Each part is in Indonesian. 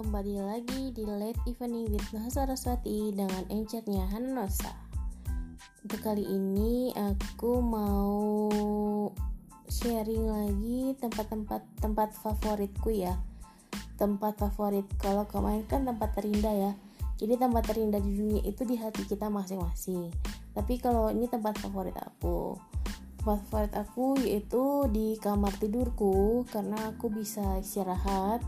kembali lagi di Late Evening with Noha Saraswati dengan encernya Hananosa Untuk kali ini aku mau sharing lagi tempat-tempat tempat favoritku ya. Tempat favorit, kalau kemarin kan tempat terindah ya. Jadi tempat terindah di dunia itu di hati kita masing-masing. Tapi kalau ini tempat favorit aku. Tempat favorit aku yaitu di kamar tidurku karena aku bisa istirahat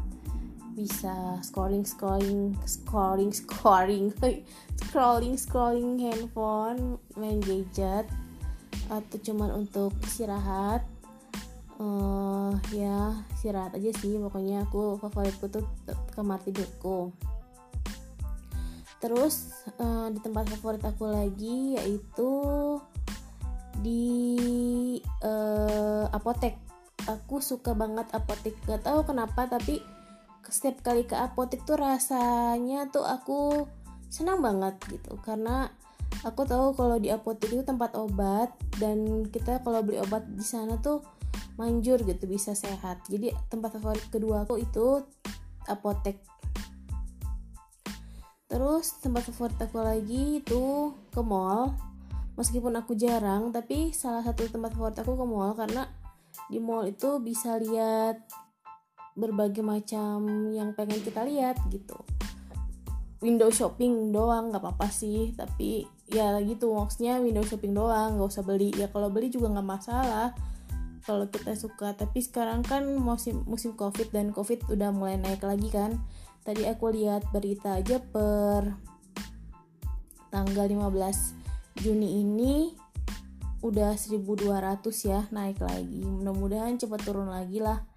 bisa scrolling scrolling scrolling scrolling scrolling scrolling handphone main gadget atau cuman untuk istirahat. Uh, ya istirahat aja sih pokoknya aku favoritku tuh kamar tidurku. Terus uh, di tempat favorit aku lagi yaitu di uh, apotek. Aku suka banget apotek. Gak tahu kenapa tapi setiap kali ke apotek tuh rasanya tuh aku senang banget gitu. Karena aku tahu kalau di apotek itu tempat obat dan kita kalau beli obat di sana tuh manjur gitu bisa sehat. Jadi tempat favorit kedua aku itu apotek. Terus tempat favorit aku lagi itu ke mall. Meskipun aku jarang tapi salah satu tempat favorit aku ke mall karena di mall itu bisa lihat berbagai macam yang pengen kita lihat gitu. Window shopping doang nggak apa-apa sih. Tapi ya gitu maksudnya window shopping doang nggak usah beli. Ya kalau beli juga nggak masalah kalau kita suka. Tapi sekarang kan musim musim covid dan covid udah mulai naik lagi kan. Tadi aku lihat berita aja per tanggal 15 Juni ini udah 1200 ya naik lagi. Mudah-mudahan cepat turun lagi lah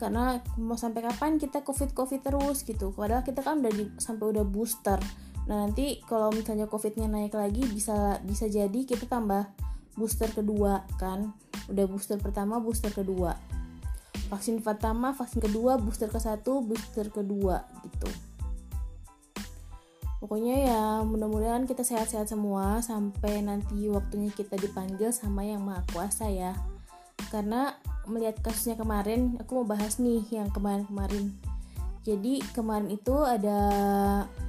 karena mau sampai kapan kita covid covid terus gitu. Padahal kita kan udah di, sampai udah booster. Nah nanti kalau misalnya covidnya naik lagi bisa bisa jadi kita tambah booster kedua kan? Udah booster pertama booster kedua. Vaksin pertama vaksin kedua booster ke satu booster kedua gitu. Pokoknya ya mudah-mudahan kita sehat-sehat semua sampai nanti waktunya kita dipanggil sama yang maha kuasa ya. Karena melihat kasusnya kemarin aku mau bahas nih yang kemarin-kemarin. Jadi kemarin itu ada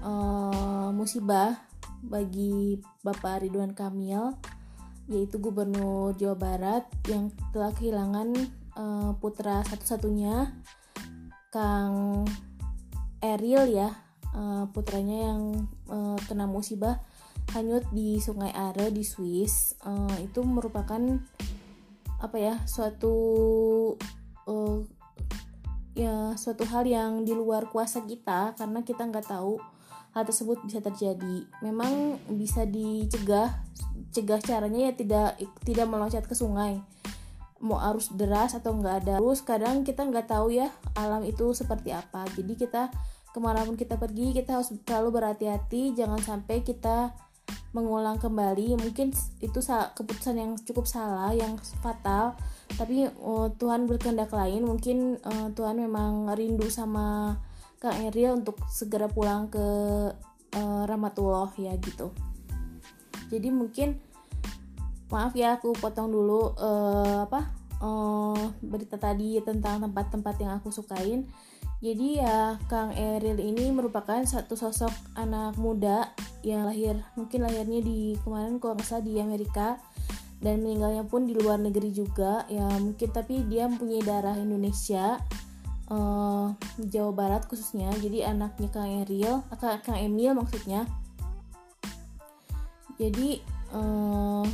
uh, musibah bagi Bapak Ridwan Kamil yaitu Gubernur Jawa Barat yang telah kehilangan uh, putra satu-satunya Kang Eril ya uh, putranya yang uh, kena musibah hanyut di Sungai Are di Swiss. Uh, itu merupakan apa ya suatu uh, ya suatu hal yang di luar kuasa kita karena kita nggak tahu hal tersebut bisa terjadi. Memang bisa dicegah cegah caranya ya tidak tidak meloncat ke sungai. Mau arus deras atau nggak ada terus kadang kita nggak tahu ya alam itu seperti apa. Jadi kita ke mana pun kita pergi kita harus selalu berhati-hati jangan sampai kita mengulang kembali. Mungkin itu keputusan yang cukup salah yang fatal. Tapi uh, Tuhan berkehendak lain. Mungkin uh, Tuhan memang rindu sama Kang Eril untuk segera pulang ke uh, Ramatullah ya gitu. Jadi mungkin maaf ya aku potong dulu uh, apa uh, berita tadi tentang tempat-tempat yang aku sukain jadi ya Kang Eril ini merupakan satu sosok anak muda yang lahir mungkin lahirnya di kemarin kalau nggak di Amerika dan meninggalnya pun di luar negeri juga. Ya mungkin tapi dia mempunyai darah Indonesia uh, Jawa Barat khususnya. Jadi anaknya Kang Eril Kang Emil maksudnya. Jadi uh,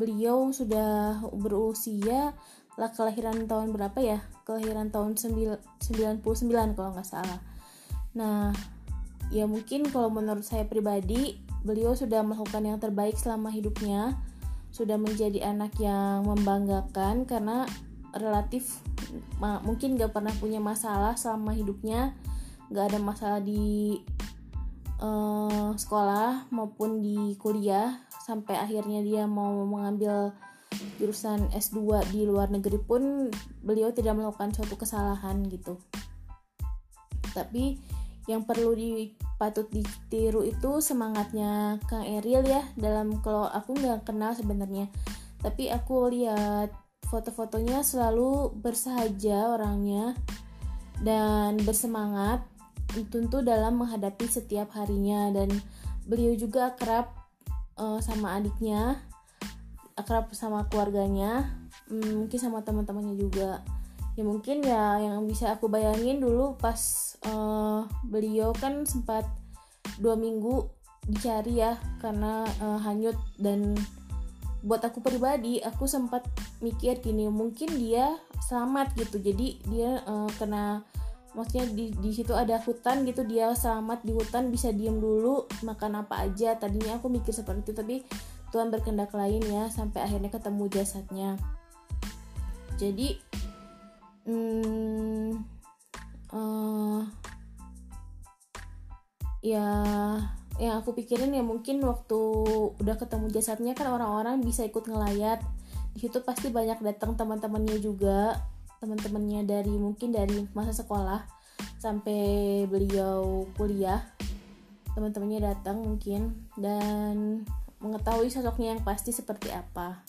beliau sudah berusia lah kelahiran tahun berapa ya? Kelahiran tahun 99 kalau nggak salah. Nah ya mungkin kalau menurut saya pribadi beliau sudah melakukan yang terbaik selama hidupnya. Sudah menjadi anak yang membanggakan karena relatif mungkin gak pernah punya masalah selama hidupnya. Gak ada masalah di uh, sekolah maupun di kuliah. Sampai akhirnya dia mau mengambil jurusan S2 di luar negeri pun beliau tidak melakukan suatu kesalahan gitu. Tapi yang perlu di patut ditiru itu semangatnya Kang Eril ya dalam kalau aku nggak kenal sebenarnya. Tapi aku lihat foto-fotonya selalu bersahaja orangnya dan bersemangat tentu dalam menghadapi setiap harinya. Dan beliau juga akrab uh, sama adiknya akrab sama keluarganya hmm, mungkin sama teman-temannya juga. Ya mungkin ya yang bisa aku bayangin dulu pas uh, beliau kan sempat dua minggu dicari ya karena uh, hanyut. Dan buat aku pribadi aku sempat mikir gini mungkin dia selamat gitu. Jadi dia uh, kena maksudnya di di situ ada hutan gitu dia selamat di hutan bisa diem dulu makan apa aja. Tadinya aku mikir seperti itu tapi Tuhan berkendak lain ya sampai akhirnya ketemu jasadnya. Jadi hmm, uh, ya yang aku pikirin ya mungkin waktu udah ketemu jasadnya kan orang-orang bisa ikut ngelayat. Di situ pasti banyak datang teman-temannya juga teman-temannya dari mungkin dari masa sekolah sampai beliau kuliah. Teman-temannya datang mungkin dan mengetahui sosoknya yang pasti seperti apa.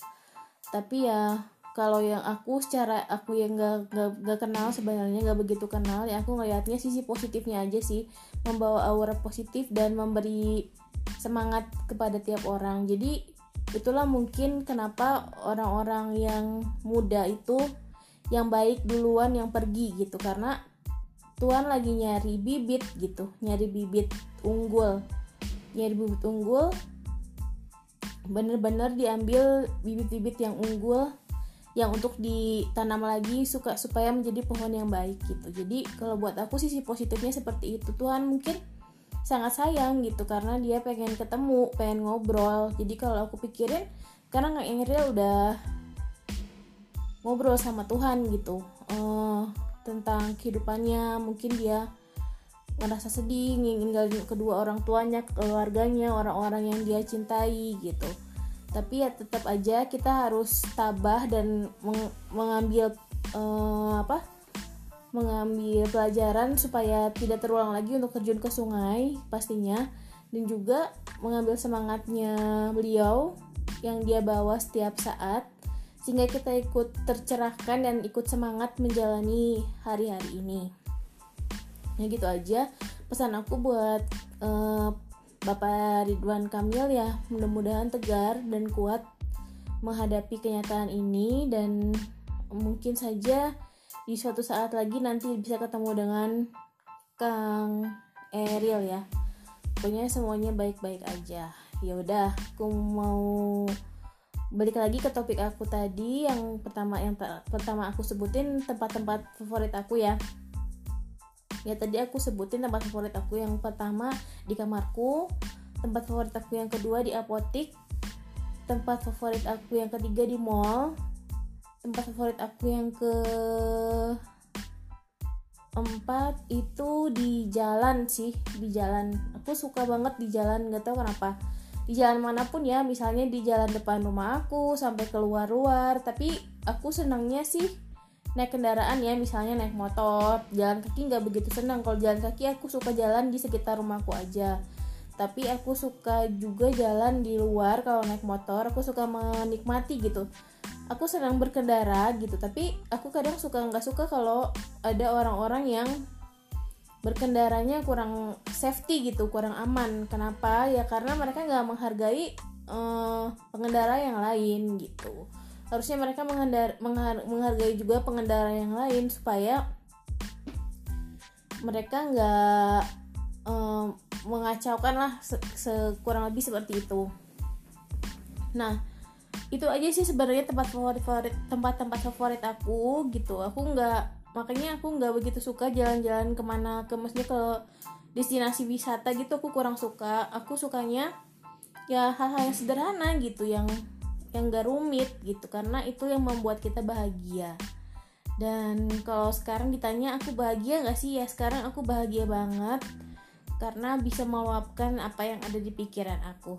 Tapi ya kalau yang aku secara aku yang gak, gak, gak kenal sebenarnya gak begitu kenal ya aku ngeliatnya sisi positifnya aja sih. Membawa aura positif dan memberi semangat kepada tiap orang. Jadi itulah mungkin kenapa orang-orang yang muda itu yang baik duluan yang pergi gitu. Karena Tuhan lagi nyari bibit gitu nyari bibit unggul. Nyari bibit unggul bener-bener diambil bibit-bibit yang unggul yang untuk ditanam lagi suka supaya menjadi pohon yang baik gitu. Jadi kalau buat aku sisi positifnya seperti itu. Tuhan mungkin sangat sayang gitu karena dia pengen ketemu pengen ngobrol. Jadi kalau aku pikirin karena nggak Engeril udah ngobrol sama Tuhan gitu uh, tentang kehidupannya. Mungkin dia ngerasa sedih ninggalin kedua orang tuanya keluarganya orang-orang yang dia cintai gitu tapi ya tetap aja kita harus tabah dan meng mengambil uh, apa mengambil pelajaran supaya tidak terulang lagi untuk terjun ke sungai pastinya dan juga mengambil semangatnya beliau yang dia bawa setiap saat sehingga kita ikut tercerahkan dan ikut semangat menjalani hari-hari ini. Ya gitu aja pesan aku buat uh, Bapak Ridwan Kamil ya, mudah-mudahan tegar dan kuat menghadapi kenyataan ini dan mungkin saja di suatu saat lagi nanti bisa ketemu dengan Kang Eril ya. Pokoknya semuanya baik-baik aja. Ya udah, aku mau balik lagi ke topik aku tadi yang pertama yang pertama aku sebutin tempat-tempat favorit aku ya ya tadi aku sebutin tempat favorit aku yang pertama di kamarku tempat favorit aku yang kedua di apotik tempat favorit aku yang ketiga di mall tempat favorit aku yang ke empat itu di jalan sih di jalan. Aku suka banget di jalan nggak tahu kenapa. Di jalan mana pun ya misalnya di jalan depan rumah aku sampai keluar luar tapi aku senangnya sih naik kendaraan ya misalnya naik motor. Jalan kaki nggak begitu senang. Kalau jalan kaki aku suka jalan di sekitar rumahku aja. Tapi aku suka juga jalan di luar kalau naik motor. Aku suka menikmati gitu. Aku senang berkendara gitu. Tapi aku kadang suka nggak suka kalau ada orang-orang yang berkendaranya kurang safety gitu kurang aman. Kenapa? Ya karena mereka nggak menghargai uh, pengendara yang lain gitu harusnya mereka mengendar, menghargai juga pengendara yang lain supaya mereka nggak uh, mengacaukan lah se sekurang lebih seperti itu. Nah itu aja sih sebenarnya tempat favorit favorit tempat-tempat favorit aku gitu. Aku nggak makanya aku nggak begitu suka jalan-jalan ke mana ke maksudnya ke destinasi wisata gitu aku kurang suka. Aku sukanya ya hal-hal yang sederhana gitu yang yang gak rumit gitu karena itu yang membuat kita bahagia. Dan kalau sekarang ditanya aku bahagia gak sih? Ya sekarang aku bahagia banget karena bisa meluapkan apa yang ada di pikiran aku